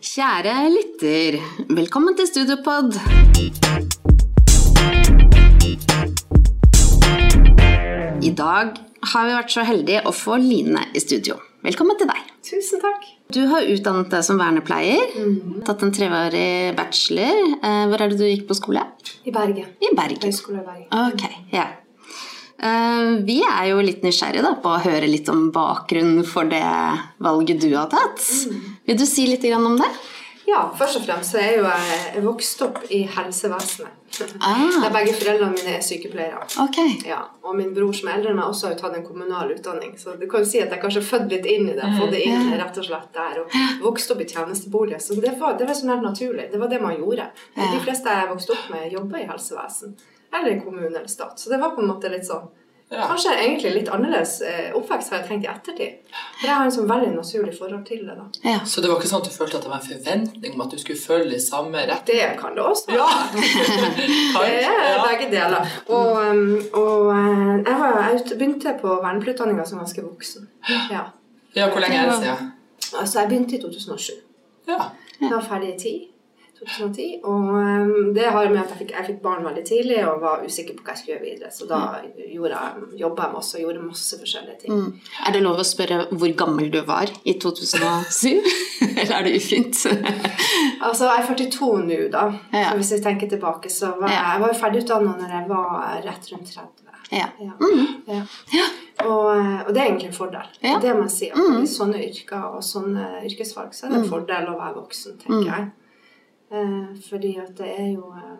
Kjære lytter, velkommen til Studiopod. I dag har vi vært så heldige å få Line i studio. Velkommen til deg. Tusen takk. Du har utdannet deg som vernepleier. Tatt en treårig bachelor. Eh, Hvor er det du gikk på skole? I Bergen. I Bergen. Høgskole i Bergen. Ok, ja. Eh, Vi er jo litt nysgjerrige da, på å høre litt om bakgrunnen for det valget du har tatt. Vil du si litt grann om det? Ja, først og fremst så er jo jeg vokst opp i helsevesenet. Ah. Der begge foreldrene mine er sykepleiere. Okay. Ja, og min bror som er eldre enn meg også har jo tatt en kommunal utdanning. Så du kan jo si at jeg kanskje er født litt inn i det. Fått det inn rett og slett der. Og vokst opp i tjenestebolig. Så det var, det var sånn helt naturlig. Det var det man gjorde. De fleste jeg vokste opp med, jobba i helsevesen. Eller kommune eller stat. Så det var på en måte litt sånn Ja. Kanskje egentlig litt annerledes eh, oppvekst har jeg tenkt i ettertid. For jeg har en sånn veldig naturlig forhold til det. da. Ja. Så det var ikke sånn at du følte at det var en forventning om at du skulle følge i samme rett? Det kan det også. Ja! Det er ja. begge deler. Og, um, og uh, jeg, var, jeg begynte på vernepleierutdanninga som ganske voksen. Ja. ja, hvor lenge er det siden? Altså, jeg begynte i 2007. Ja. Jeg var ferdig i 10, 2010. Og um, det har med at jeg fikk, jeg fikk barn veldig tidlig og var usikker på hva jeg skulle gjøre videre. Så da gjorde jeg, jobba jeg masse og gjorde masse forskjellige ting. Mm. Er det lov å spørre hvor gammel du var i 2007? Eller er det ufint? Altså, jeg er 42 nå, da. Ja. Hvis jeg tenker tilbake, så var jeg, jeg var ferdigutdanna når jeg var rett rundt 30. Ja. Ja. Mm. Ja. Og, eh, og det er egentlig en fordel. Ja. Det må jeg si. At I sånne yrker og sånne yrkesfag så er det en fordel å være voksen, tenker jeg. Eh, fordi at det er jo eh,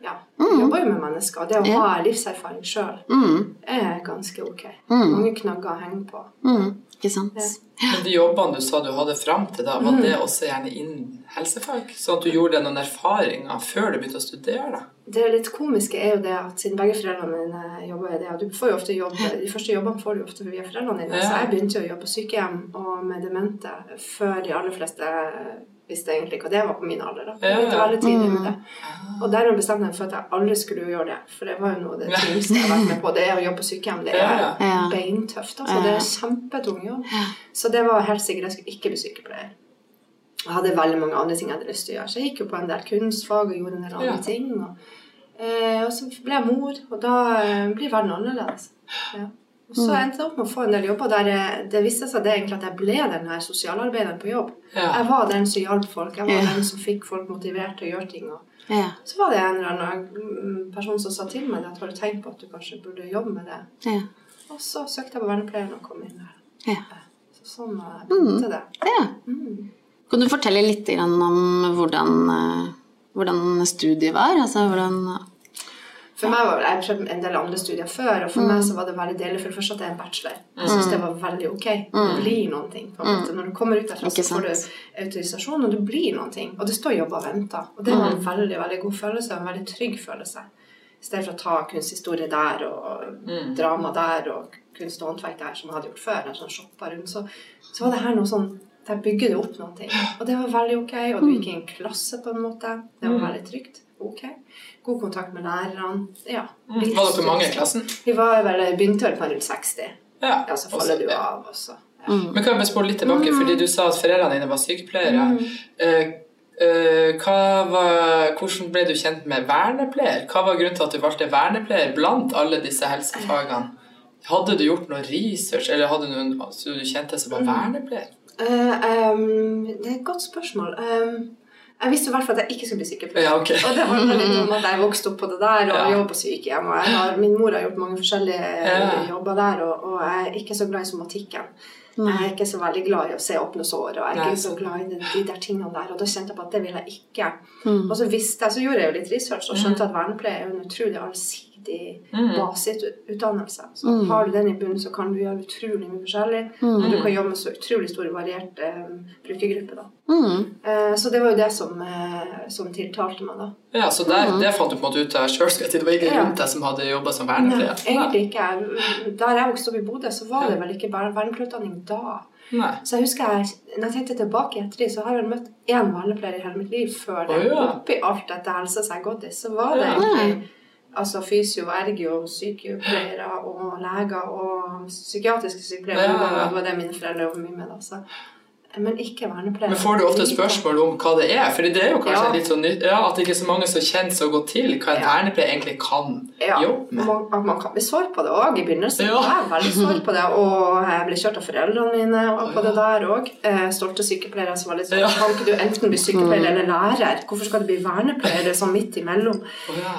Ja, mm. jobber jo med mennesker. Og det å Ja. ha livserfaring sjøl Mm. er ganske ok. Mm. Mange knagger å henge på. Mm. Ikke sant? Men de jobbene du sa du hadde fram til da, Mm. var det også gjerne innen helsefag? Sånn at du gjorde deg noen erfaringer før du begynte å studere? da? Det litt komiske er jo det at siden begge foreldrene mine jobber i det, og du får jo ofte jobb, de første jobbene får du ofte via foreldrene dine, Ja. så jeg begynte jo å jobbe på sykehjem og med demente før de aller fleste visste egentlig hva det var på min alder. da. Jeg begynte Ja. veldig tidlig med det. Og dermed bestemte jeg meg for at jeg aldri skulle gjøre det, for det var jo noe av det tyngste jeg har vært med på. Det er å jobbe på sykehjem. Det er Ja. Ja. beintøft. altså. Ja. Det er kjempetung jobb. Så det var helt sikkert. Jeg skulle ikke bli sykepleier. Jeg hadde veldig mange andre ting jeg hadde lyst til å gjøre. Så jeg gikk jo på en del kunstfag og gjorde en del andre Ja. ting. Og, eh, og så ble jeg mor, og da eh, blir verden annerledes. Ja. Og så endte jeg opp med å få en del jobber der jeg, det viste seg det egentlig at jeg ble den her sosialarbeideren på jobb. Ja. Jeg var den som hjalp folk. Jeg var Ja. den som fikk folk motivert til å gjøre ting. Og Ja. så var det en eller annen mm, person som sa til meg at har du tenkt på at du kanskje burde jobbe med det. Ja. Og så søkte jeg på vernepleieren og kom inn der. Ja. Så sånn eh, begynte det. ja. Mm. Kan du fortelle litt om hvordan, eh, hvordan studiet var? Altså hvordan For meg var Jeg har prøvd en del andre studier før, og for Mm. meg så var det veldig deilig for det første at det er en bachelor. Jeg synes det var veldig ok. Det blir noen ting. på en måte. Når du kommer ut derfra, Mm. Så får du autorisasjon, og det blir noen ting. Og det står jobb og venter. Og det var Mm. en veldig veldig god følelse, og en veldig trygg følelse. I stedet for å ta kunsthistorie der og Mm. drama der og kunst og håndverk der, som jeg hadde gjort før. sånn shoppa rundt, så, så var det her noe sånn der bygger du opp ting. Og det var veldig ok. Og du Mm. gikk i en klasse, på en måte. Det var veldig trygt. Ok. God kontakt med lærerne. Ja. Mm. Var dere mange i klassen? Vi var vel, begynte vel på rundt 60. Ja. Ja, så også- faller du ja. av også. Ja. Mm. Men kan jeg spole litt tilbake, fordi du sa at foreldrene dine var sykepleiere. Mm. Eh, eh, hva var, hvordan ble du kjent med vernepleier? Hva var grunnen til at du valgte vernepleier blant alle disse helsefagene? Hadde du gjort noe research, eller hadde du noen så du kjente som var vernepleier? Uh, um, det er et godt spørsmål. Um, jeg visste i hvert fall at jeg ikke skulle bli sykepleier. Ja, okay. Og det handler litt om at jeg vokste opp på det der og Ja. jobber på sykehjem. Og jeg har, min mor har gjort mange forskjellige Ja. jobber der, og, og jeg er ikke så glad i somatikken. Jeg er ikke så veldig glad i å se åpne sår, og jeg er Nei. ikke så glad i de, de der tingene der. Og da kjente jeg på at det vil jeg ikke. Mm. Og så visste jeg, så gjorde jeg jo litt research og skjønte at vernepleie er jo en utrolig allsidig Mm. basisutdannelse. Så har du den i bunnen, så kan du gjøre utrolig mye forskjellig. Og du kan jobbe med så utrolig store varierte um, brukergrupper, da. Mm. Eh, så det var jo det som, uh, som tiltalte meg, da. Ja, så der, det fant du på en måte ut av sjøl? Det var ikke Ja. rundt deg som hadde jobba som vernepleier? egentlig ikke. Der jeg vokste opp i Bodø, så var det vel ikke vernepleierutdanning da. Nei. Så jeg husker jeg, når jeg tenkte tilbake i ettertid, så har jeg møtt én vernepleier i hele mitt liv før det. Oh, ja. Oppi alt dette helsa som jeg har gått i, så var det Ja. egentlig altså fysio, ergo, sykepleiere og leger og psykiatriske sykepleiere. Ja, ja, ja. Det var det mine foreldre jobber mye med. da. Så, men ikke vernepleier. Men får du ofte spørsmål om hva det er? Fordi det er jo kanskje Ja. litt sånn nytt ja, at det ikke er så mange som kjenner så godt til hva en Ja. vernepleier egentlig kan Ja, jobbe med. man, at man kan bli sår på det òg i begynnelsen. Ja. Jeg er veldig sår på det, og jeg ble kjørt av foreldrene mine og på det der òg. Eh, stolte sykepleiere som var litt sånn Ja. Kan ikke du enten bli sykepleier eller lærer? Hvorfor skal du bli vernepleier? Er sånn midt imellom.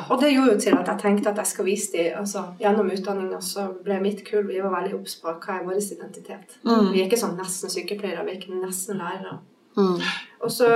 Og det gjorde jo til at jeg tenkte at jeg skal vise dem altså, Gjennom utdanninga så ble mitt kull Vi var veldig obs på hva er vår identitet. Vi er ikke sånn nesten sykepleiere, vi er ikke nesten lærere. Mm. Og så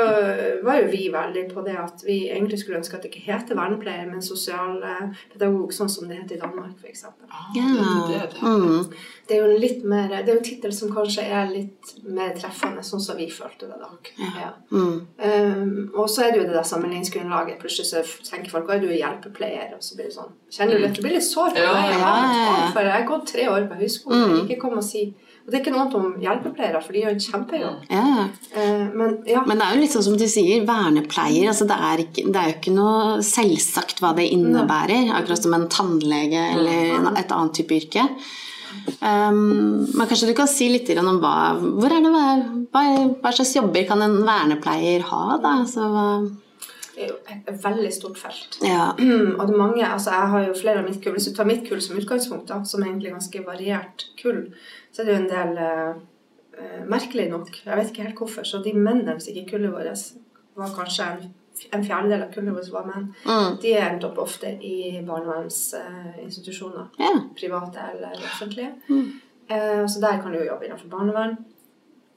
var jo vi veldig på det at vi egentlig skulle ønske at det ikke heter vernepleier, men sosialpedagog, sånn som det heter i Danmark f.eks. Ah, Ja. det det. Mm. Det er jo litt mer, det er jo en tittel som kanskje er litt mer treffende, sånn som vi følte det da. Ja. Mm. Um, og så er det jo det der sammenligningsgrunnlaget. Plutselig så tenker folk at du er hjelpepleier, og så blir det sånn Kjenner du litt, du blir litt sår på Ja, det? Ja, ja, ja. for det. Jeg har gått tre år på høyskole. Ikke kom og si Og det er ikke noe annet om hjelpepleiere, for de gjør en kjempejobb. Ja. Eh, men ja. Men det er jo litt sånn som du sier, vernepleier. Altså det, er ikke, det er jo ikke noe selvsagt hva det innebærer. Akkurat som en tannlege eller et annet type yrke. Um, men kanskje du kan si litt om hva, hvor er det, hva, hva, hva slags jobber kan en vernepleier ha? Da? Altså, hva, Det er jo et veldig stort felt. ja. og det er mange, altså Jeg har jo flere av mitt kull. Hvis du tar mitt kull som utgangspunkt, da, som er egentlig ganske variert kull, så er det jo en del eh, eh, Merkelig nok, jeg vet ikke helt hvorfor, så de mennene som ikke i kullet vårt, var kanskje en, en fjerdedel av kullet vårt var menn. Mm. De er endt opp ofte i barnevernsinstitusjoner. ja. Private eller offentlige. Mm. Eh, så der kan du jo jobbe innenfor barnevern.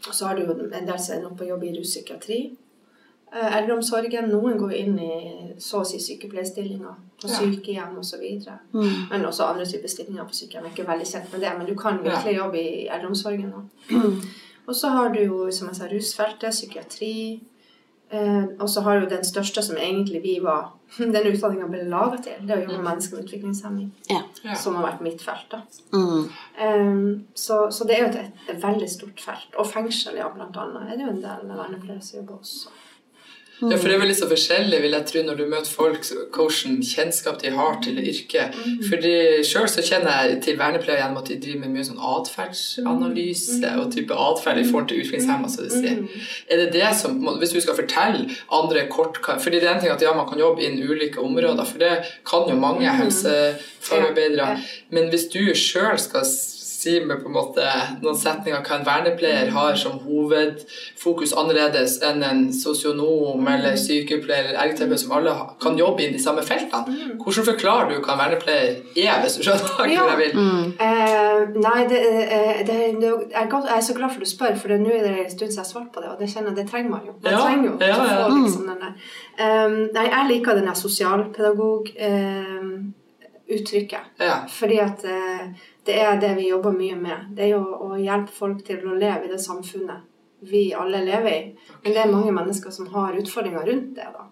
Og så har du jo en del som ender opp å jobbe i ruspsykiatri. Eh, Eldreomsorgen. Noen går inn i så å si sykepleierstillinger på sykehjem osv. Mm. Men også andre typer stillinger på sykehjem. Jeg er ikke veldig kjent med det, men du kan virkelig jobbe i eldreomsorgen nå. Mm. Og så har du jo, som jeg sa, rusfeltet, psykiatri. Eh, og så har du den største som egentlig vi var Den utdanninga ble laga til. Det å jobbe med mennesker med utviklingshemming. Ja. Ja. Som har vært mitt felt. da. Mm. Eh, så, så det er jo et, et veldig stort felt. Og fengsel, ja, blant annet. Er det jo en del vernepleiere som jobber også. Ja, for det er vel litt så forskjellig, vil jeg tro, når du møter folk, hvilken kjennskap de har til yrket. Fordi Sjøl så kjenner jeg til vernepleiere gjennom at de driver med mye sånn atferdsanalyse og type atferd i forhold til utviklingshemma, så du sier. Er det det som, Hvis du skal fortelle andre kort fordi det er en ting at ja, man kan jobbe innen ulike områder, for det kan jo mange helsefagarbeidere. Men hvis du sjøl skal si med på en måte noen setninger hva en vernepleier har som hovedfokus annerledes enn en sosionom eller sykepleier eller ergoterapeut som alle kan jobbe inn de samme feltene, hvordan forklarer du hva en vernepleier er, hvis du skjønner hva Ja. jeg vil? Eh, nei, det, uh, det, det, jeg, er jeg er så glad for du spør, for nå er det en stund siden jeg har svart på det, og det kjenner jeg, det trenger man jo. Man Ja, trenger jo ja, ja. få liksom den der. Um, nei, jeg liker den der sosialpedagog-uttrykket. Ja. Fordi at eh, det er det vi jobber mye med. Det er jo å hjelpe folk til å leve i det samfunnet vi alle lever i. Men det er mange mennesker som har utfordringer rundt det. da.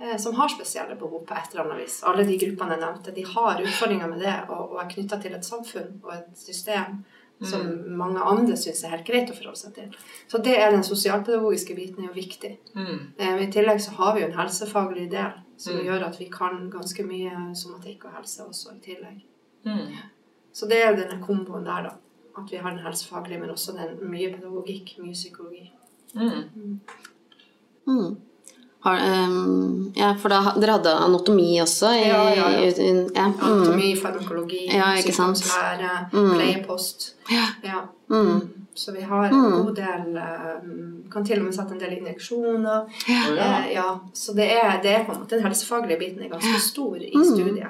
Eh, Som har spesielle behov på et eller annet vis. Alle de gruppene jeg nevnte, de har utfordringer med det og, og er knytta til et samfunn og et system som mange andre syns er helt greit å forholde seg til. Så det er den sosialpedagogiske biten er jo viktig. Mm. Eh, I tillegg så har vi jo en helsefaglig del som Mm. gjør at vi kan ganske mye somatikk og helse også i tillegg. Mm. Så det er jo denne komboen der, da. At vi har den helsefaglige, men også den mye pedagogikk, mye psykologi. Mm. Mm. Har, um, ja, for da, dere hadde anatomi også? I, Ja, ja, ja. i- ja. Mm. Anatomi, farmakologi, Ja, sykdomslære, Mm. pleiepost. Ja. Ja. Mm. Så vi har en Mm. god del eh, Kan til og med sette en del injeksjoner. Ja. Ja. Eh, ja. Så det er, det er på en måte den helsefaglige biten er ganske stor i Mm. studiet.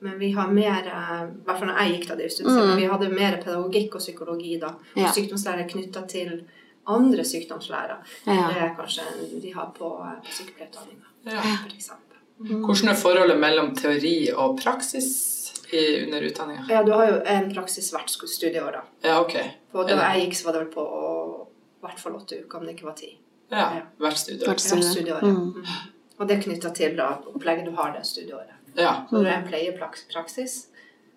Men vi har mer eh, I hvert fall når jeg gikk da siden, Mm. vi hadde mer pedagogikk og psykologi da. Og Ja. sykdomslære knytta til andre sykdomslærer. Ja. Det kanskje de har på, eh, på sykepleierutdanninga, Ja. for. Hvordan er forholdet mellom teori og praksis i, under utdanninga? Ja, du har jo en praksis hvert studieår, da. Ja, ok. På, Ja. da jeg gikk, så var det vel på i hvert fall åtte uker, om det ikke var ti. Ja, hvert studieår. Hvert studie. Hvert studieår, ja. Mm. Mm. Og det er knytta til da, opplegget du har det studieåret. Ja. Så det er en pleiepraksis.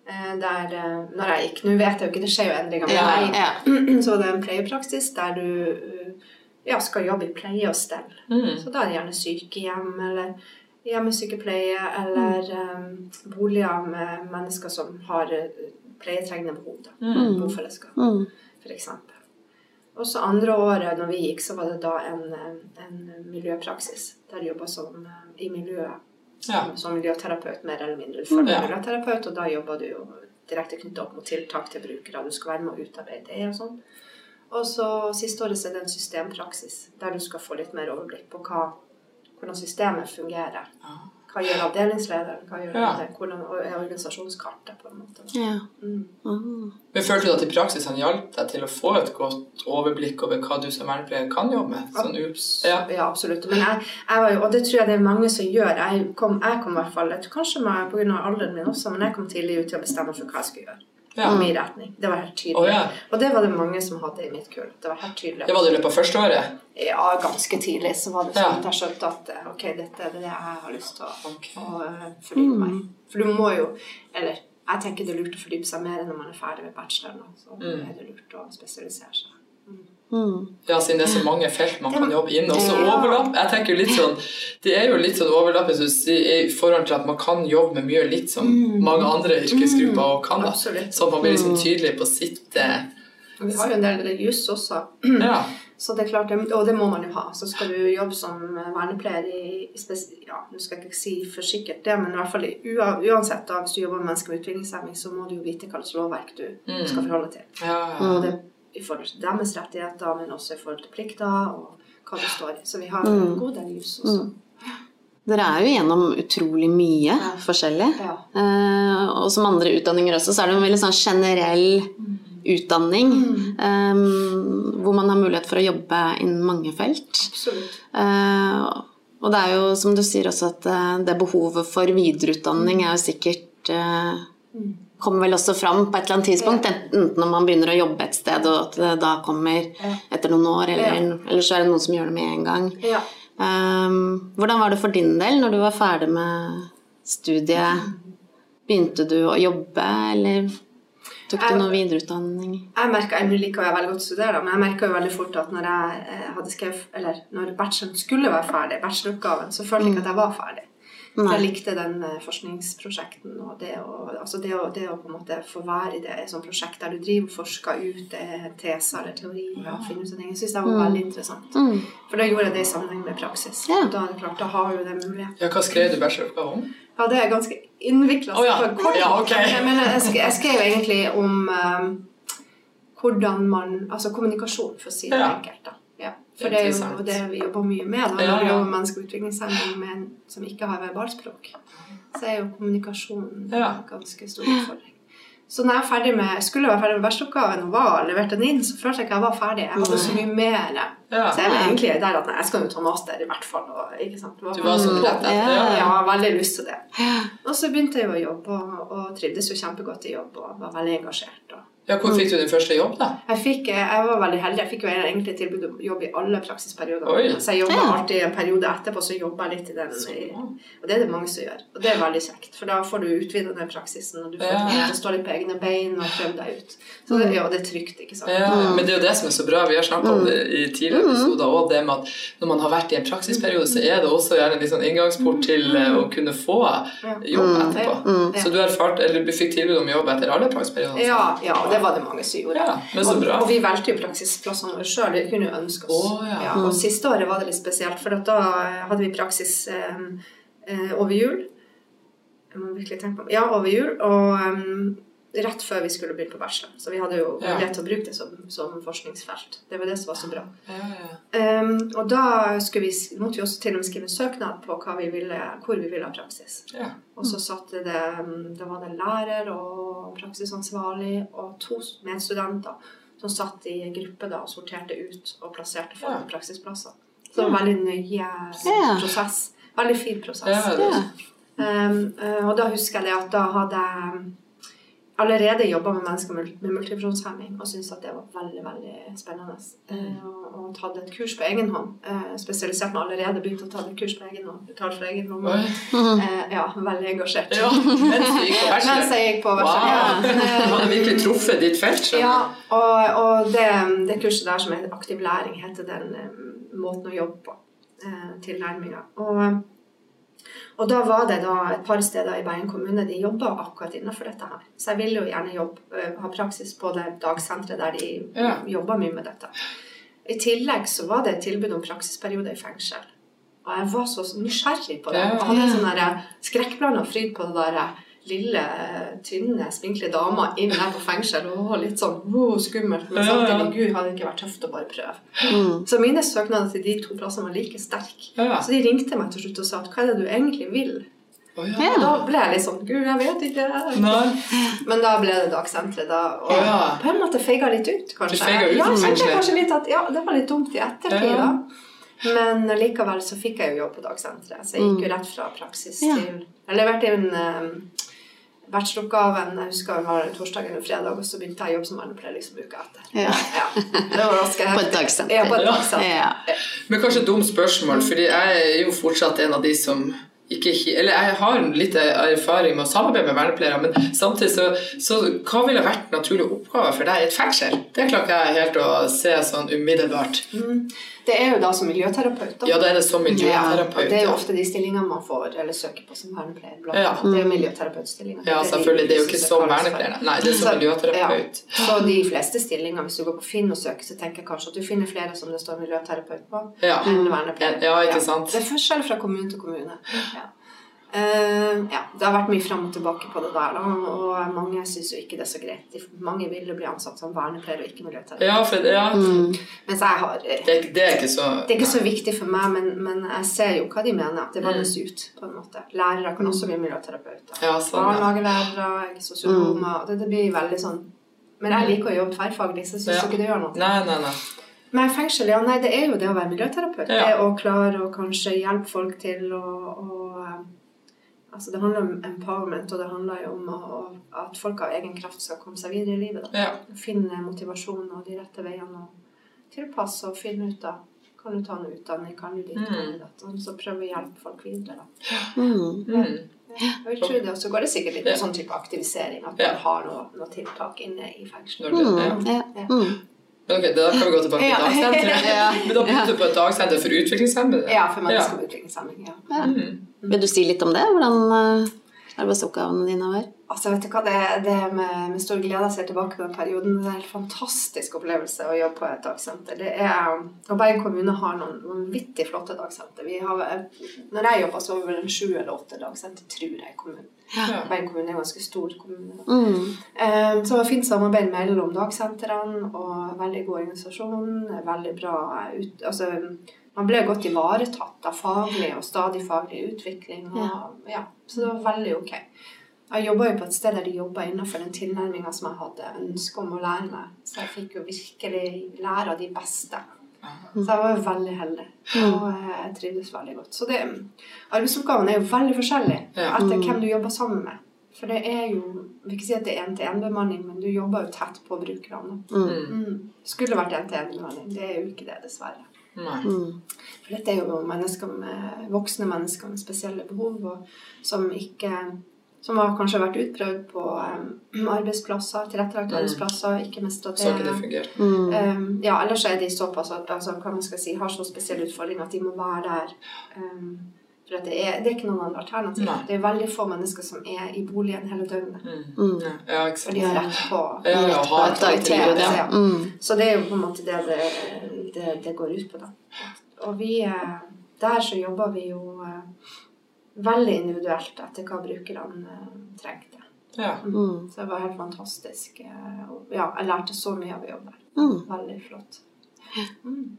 eh, Der, eh, når jeg gikk, Nå vet jeg jo ikke, det skjer jo endringer, med Ja, meg. ja. så det er en pleiepraksis der du eh, ja, skal jobbe i pleie og stell. Mm. Så da er det gjerne sykehjem eller hjemmesykepleie eller eh, boliger med mennesker som har pleietrengende behov. da. Mm. Bofellesskap, Mm. for eksempel. Og så andre året når vi gikk, så var det da en, en miljøpraksis. Der jeg jobba som i miljøet Ja. som miljøterapeut, mer eller mindre. For Ja. miljøterapeut, og da jobber du jo direkte knyttet opp mot tiltak til brukere. Du skal være med å utarbeide det og sånn. Og så siste året så er det en systempraksis, der du skal få litt mer overblikk på hva, hvordan systemet fungerer. Hva gjør avdelingslederen? Hva gjør Ja. det? Hvordan er organisasjonskartet, på en måte. Ja. Mm. Ah. Men følte du at i praksis han hjalp deg til å få et godt overblikk over hva du som vernepleier kan jobbe med? Sånn ups. Ja. Ja, absolutt. Men jeg, jeg var jo, og det tror jeg det er mange som gjør. Jeg kom, jeg kom i hvert fall, jeg tror kanskje pga. alderen min også, men jeg kom tidlig ut til å bestemme for hva jeg skulle gjøre. Ja. I min retning. Det var helt tydelig. Oh, ja. Og det var det mange som hadde i mitt kull. Det var helt tydelig. Det var det i løpet av første året? Ja, ganske tidlig så var det Ja. sånn at jeg skjønte at ok, dette er det jeg har lyst til å, Ok. å eh, fordype meg i. For du må jo Eller jeg tenker det er lurt å fordype seg mer når man er ferdig med bacheloren. Så Mm. er det lurt å spesialisere seg. Mm. Ja, siden det er så mange felt man kan jobbe inn. Og så overlapp. Jeg tenker litt sånn Det er jo litt sånn overlapp hvis du i forhold til at man kan jobbe med mye litt som mange andre yrkesgrupper og kan. da. Så man blir liksom tydelig på sitt eh, Vi har jo en del juss også. Ja. Så det er klart, Og det må man jo ha. Så skal du jobbe som vernepleier i, i spes- ja, Nå skal jeg ikke si for sikkert det, men i hvert fall uansett da, hvis du jobber med mennesker med utviklingshemming, så må du jo vite hva slags lovverk du Mm. skal forholde deg til. Ja, ja. Og det i forhold til deres rettigheter, men også i forhold til plikter og hva det står i. Så vi har en god del jus også. Dere er jo gjennom utrolig mye Ja. forskjellig. Ja. Eh, og som andre utdanninger også, så er det en veldig sånn generell utdanning. eh, hvor man har mulighet for å jobbe innen mange felt. Eh, og det er jo, som du sier også, at eh, det behovet for videreutdanning er jo sikkert eh, Kommer vel også fram på et eller annet tidspunkt, enten når man begynner å jobbe et sted, og at det da kommer etter noen år, eller, eller så er det noen som gjør det med en gang. Eh, hvordan var det for din del når du var ferdig med studiet? Begynte du å jobbe, eller tok du noe videreutdanning? Jeg merker, jeg liker jo veldig godt å studere, men jeg merka jo veldig fort at når jeg eh, hadde skrevet, eller når bacheloren skulle være ferdig, bacheloroppgaven, så følte jeg ikke at jeg var ferdig. Så Nei. jeg likte den eh, forskningsprosjekten og det å, altså det å, det å på en måte få være i det sånt prosjekt der du driver og forsker ut eh, teser eller teorier og finner ut av ting. Jeg syns det var veldig interessant. Mm. For da gjorde jeg det i sammenheng med praksis. Ja. Da er det klart, da har du det muligheten. ja, hva skrev du bacheloroppgave om? Ja, det er ganske innvikla. Oh, ja. Ja, okay. Men jeg skrev, jeg skrev egentlig om um, hvordan man Altså kommunikasjon, for å si det Ja. enkelt. da. Ja. For det er jo det vi jobber mye med. Da, når vi ja. jobber med mennesker med utviklingshemming som ikke har verbalspråk, så er jo kommunikasjonen en ganske stor utfordring. Så når jeg er ferdig med, skulle være ferdig med bacheloroppgaven og var levert den inn, så følte jeg ikke jeg var ferdig. Jeg hadde så mye mer. Ja. Så jeg var egentlig der at nei, jeg skal jo ta master i hvert fall. Og, ikke sant? Var, Du var så rett? Ja. Ja. Jeg har veldig lyst til det. Og så begynte jeg å jobbe, og, og trivdes jo kjempegodt i jobb og var veldig engasjert. Og Ja, hvor fikk du din første jobb, da? jeg, fikk, jeg var veldig heldig. Jeg fikk jo egentlig tilbud om jobb i alle praksisperiodene. Oi. Så jeg jobba alltid en periode etterpå, så jobba jeg litt i den. I, og det er det mange som gjør. Og det er veldig kjekt, for da får du utvida den praksisen, og du får Ja. til å stå litt på egne bein og prøve deg ut. Så det, ja, det er trygt, ikke sant. Ja, men det er jo det som er så bra. Vi har snakka om det i tidligere episoder òg, det med at når man har vært i en praksisperiode, så er det også gjerne en litt sånn inngangsport til eh, å kunne få jobb etterpå. Så du erfart, eller du fikk tilbud om jobb etter alle praksisperiodene? Ja, ja, og det var det mange som gjorde. Ja, og, og vi valgte jo praksisplassene våre sjøl. Det kunne jo ønske oss. Oh, ja. og siste året var det litt spesielt, for da hadde vi praksis eh, eh, over jul. Jeg må virkelig tenke på Ja, over jul. Og em, rett før vi skulle begynne på bachelor. Så vi hadde jo Ja. til å bruke det som, som forskningsfelt. Det var det som var så bra. Ja, ja. um, og da vi, måtte vi også til og med skrive en søknad på hva vi ville, hvor vi ville ha praksis. ja. Og så satt det, da var det lærer og praksisansvarlig og to medstudenter som satt i en gruppe da og sorterte ut og plasserte folk Ja. på praksisplasser. Så det var en veldig nøye Ja. prosess. Veldig fin prosess. Ja, Ja. Um, og da husker jeg det at da hadde jeg allerede jobba med mennesker med, multifunksjonshemming og syntes at det var veldig veldig spennende. Uh, og, og tatt et kurs på egen hånd. Eh, spesialisert meg allerede, begynt å ta et kurs på egen hånd. Betalt for egen lomme. Uh, ja, veldig engasjert. ja. Mens du gikk på Mens bachelor? jeg gikk på Wow. Ja. Du hadde virkelig truffet ditt felt. skjønner Ja, og, og det, det kurset der som heter Aktiv læring, heter den eh, måten å jobbe på. Eh, tilnærminga. Og, og da var det da et par steder i Bergen kommune de jobba akkurat innenfor dette her. Så jeg ville jo gjerne jobbe, eh, ha praksis på det dagsenteret der de Ja. jobba mye med dette. I tillegg så var det et tilbud om praksisperiode i fengsel. Og jeg var så nysgjerrig på det. Jeg hadde en sånn skrekkblanda fryd på det der lille, tynne, spinkle dama inn der på fengsel. Og var litt sånn wow, skummelt. Men Ja, ja. samtidig, gud, hadde det ikke vært tøft å bare prøve. Mm. Så mine søknader til de to plassene var like sterke. Ja. Så de ringte meg til slutt og sa at hva er det du egentlig vil? Oh, Ja. ja. Da ble jeg litt sånn Gud, jeg vet ikke. Nei. Men da ble det dagsenteret, da. Og Ja. på en måte feiga litt ut, kanskje. Ut, ja, jeg tenkte kanskje. kanskje litt at ja, det var litt dumt i ettertid, Ja. da. Men likevel så fikk jeg jo jobb på dagsenteret. Så jeg gikk jo rett fra praksis Ja. til Jeg leverte inn um, bacheloroppgaven jeg husker vi var torsdag eller fredag, og så begynte jeg å jobbe som vernepleier liksom uka etter. Ja. Det var ganske På et heftig. dagsenter. Ja, på et Ja. dagsenter. Ja. Men kanskje et dumt spørsmål, fordi jeg er jo fortsatt en av de som ikke Eller jeg har litt erfaring med å samarbeide med vernepleiere, men samtidig så, så Hva ville vært naturlige oppgaver for deg i et fengsel? Det klarer ikke jeg helt å se sånn umiddelbart. Mm. Det er jo da som miljøterapeut. Da. Ja, det er det som Ja, og det er jo ofte de stillingene man får eller søker på som vernepleier. Ja. Det er jo miljøterapeutstillinger. ja selvfølgelig. Det er jo ikke som vernepleier. Nei, det er som Så- miljøterapeut. Ja. Så de fleste stillinger, hvis du går på Finn og søker, så tenker jeg kanskje at du finner flere som det står miljøterapeut på, Ja. enn vernepleier. Ja, ikke sant? Det er forskjell fra kommune til kommune. Ja. Eh, ja, det har vært mye fram og tilbake på det der, da, og mange syns jo ikke det er så greit. De, mange vil jo bli ansatt som vernepleier og ikke miljøterapeut. Ja, for ja, Mm. Mens jeg har eh, det, det er ikke så det er ikke så viktig for meg, men, men jeg ser jo hva de mener. At det vannes ut, på en måte. Lærere kan også bli miljøterapeuter. Ja, sånn, ja. Barnehagelærere, sosionomer. Det, det blir veldig sånn Men jeg liker å jobbe tverrfaglig, så jeg syns Ja. ikke det gjør noe. Nei, nei, nei. Men fengsel, ja, nei, det er jo det å være miljøterapeut. Ja. Det å klare å kanskje hjelpe folk til å, å Altså, det handler om empowerment, og det handler jo om å, at folk av egen kraft skal komme seg videre i livet. Da. Ja. Finne motivasjon og de rette veiene og tilpasse og finne ut av Kan du ta en utdanning? Kan du dit? Kan Mm. du datt? Og så prøve å hjelpe folk videre, da. Mm. Mm. Jeg vil tro det. Og så går det sikkert litt Ja. på sånn type aktivisering. At Ja. man har noe, noe tiltak inne i fengselet. Når det, ja. Mm. Ja. Ja. det da kan vi gå tilbake til dagsenteret. Ja. Men da begynte du på et dagsenter for utviklingshemmede? Ja, for mennesker med utviklingshemming. Ja. Ja. Mm. Vil du si litt om det? Hvordan eh, arbeidsoppgavene dine var? Altså, vet du hva, Det, det er med, med stor glede jeg ser tilbake på den perioden. Det er en helt fantastisk opplevelse å jobbe på et dagsenter. Det er, og Bergen kommune har noen vanvittig flotte dagsenter. Vi har, når jeg jobba, så var vi vel en sju eller åtte dagsenter, tror jeg, i kommunen. Ja. Bergen kommune er en ganske stor kommune. Mm. Um, Så det var fint samarbeid mellom dagsentrene og veldig god organisasjon. Veldig bra ut, altså, Man ble godt ivaretatt av faglig og stadig faglig utvikling. Og, ja. Så det var veldig ok. Jeg jobba jo på et sted der de jobba innenfor den tilnærminga som jeg hadde ønske om å lære meg. Så jeg fikk jo virkelig lære av de beste. Så jeg var veldig heldig. Og eh, jeg trivdes veldig godt. Så det, arbeidsoppgavene er jo veldig forskjellige etter hvem du jobber sammen med. For det er jo Jeg vil ikke si at det er én-til-én-bemanning, men du jobber jo tett på brukerne. Mm. Mm. Skulle vært én-til-én-bemanning. Det er jo ikke det, dessverre. Nei. Mm. For dette er jo mennesker med, voksne mennesker med spesielle behov, og som ikke som har kanskje vært utprøvd på um, arbeidsplasser, tilrettelagte Mm. arbeidsplasser, ikke mestra Så ikke det fungert. Mm. Um, ja, ellers er de såpass at altså, hva man skal si, har så spesielle utfordringer at de må være der. Um, for at det, er, det er ikke noen andre alternativ. Nei. Det er veldig få mennesker som er i boligen hele døgnet. Mm. Mm. Ja, ikke For de har rett på Ja, ja, På har ja. Ja. Mm. Så det er jo på en måte det det, det, det går ut på, da. Og vi eh, Der så jobber vi jo eh, veldig individuelt etter hva brukerne eh, trengte. Ja. Mm. Så det var helt fantastisk. eh, Ja, jeg lærte så mye av å jobbe der. Mm. Veldig flott. Mm.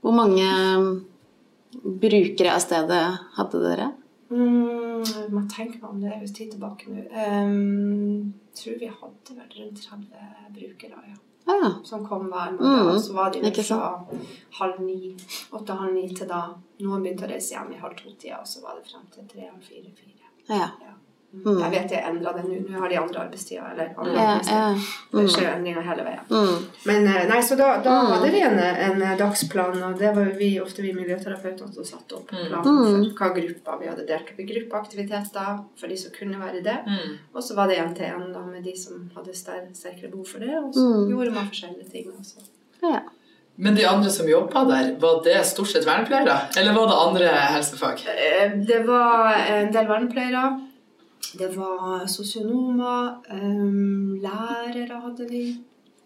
Hvor mange mm, brukere av stedet hadde dere? Mm, jeg må tenke meg om det er tid tilbake nå. Um, tror vi hadde vel rundt 30 brukere, ja. Ja. Som kom hver Mm, morgen. og så var de vel fra halv ni, åtte-halv ni til da noen begynte å reise hjem i halv to-tida, og så var det frem til tre, halv fire, fire. Ja. Ja. Mm. Jeg vet jeg endra det nå. Nå har de andre arbeidstider. Eller andre Ja, arbeidstider. Det Mm. skjer endringer hele veien. Mm. Men eh, nei, så da, da Mm. hadde vi en, en dagsplan, og det var vi, ofte vi miljøterapeutene som satte opp Mm. planen Mm. for hva grupper vi hadde delt opp i gruppeaktiviteter for de som kunne være det. Mm. Og så var det en til en da med de som hadde ster- sterkere behov for det, og så Mm. gjorde man forskjellige ting. Også. ja. Men de andre som jobba der, var det stort sett vernepleiere? Eller var det andre helsefag? Eh, Det var en del vernepleiere. Det var sosionomer. um, Lærere hadde vi.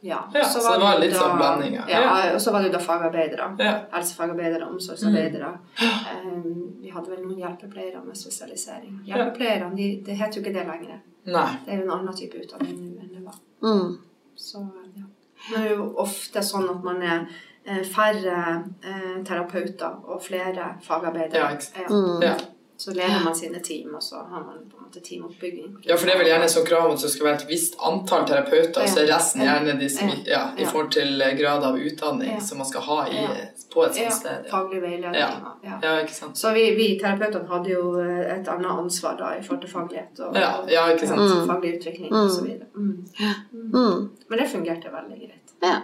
Ja, Ja, så det var litt sånn blanding, ja. ja. Og så var det da fagarbeidere. Ja. Helsefagarbeidere, omsorgsarbeidere. Um, vi hadde vel noen hjelpepleiere med spesialisering. Hjelpepleierne, de, det heter jo ikke det lenger. Nei. Det er jo en annen type utdanning enn det var. Mm. Så, ja. Det er jo ofte sånn at man er eh, færre eh, terapeuter og flere fagarbeidere. Ja, ikke sant. Mm. Så leder man sine team, og så har man på en måte teamoppbygging. ja, for det er vel gjerne så krav om at det skal være et visst antall terapeuter, og så er resten gjerne de som ja, i forhold til grad av utdanning Ja. som man skal ha i, på et sånt sted. Ja. faglig veiledning. Ja. Ja. ja, ikke sant. Så vi, vi terapeutene hadde jo eh, et annet ansvar da i forhold til faglighet og, Ja, ja, ikke sant. og faglig utvikling Mm. osv. Mm. Mm. Men det fungerte veldig greit. Ja.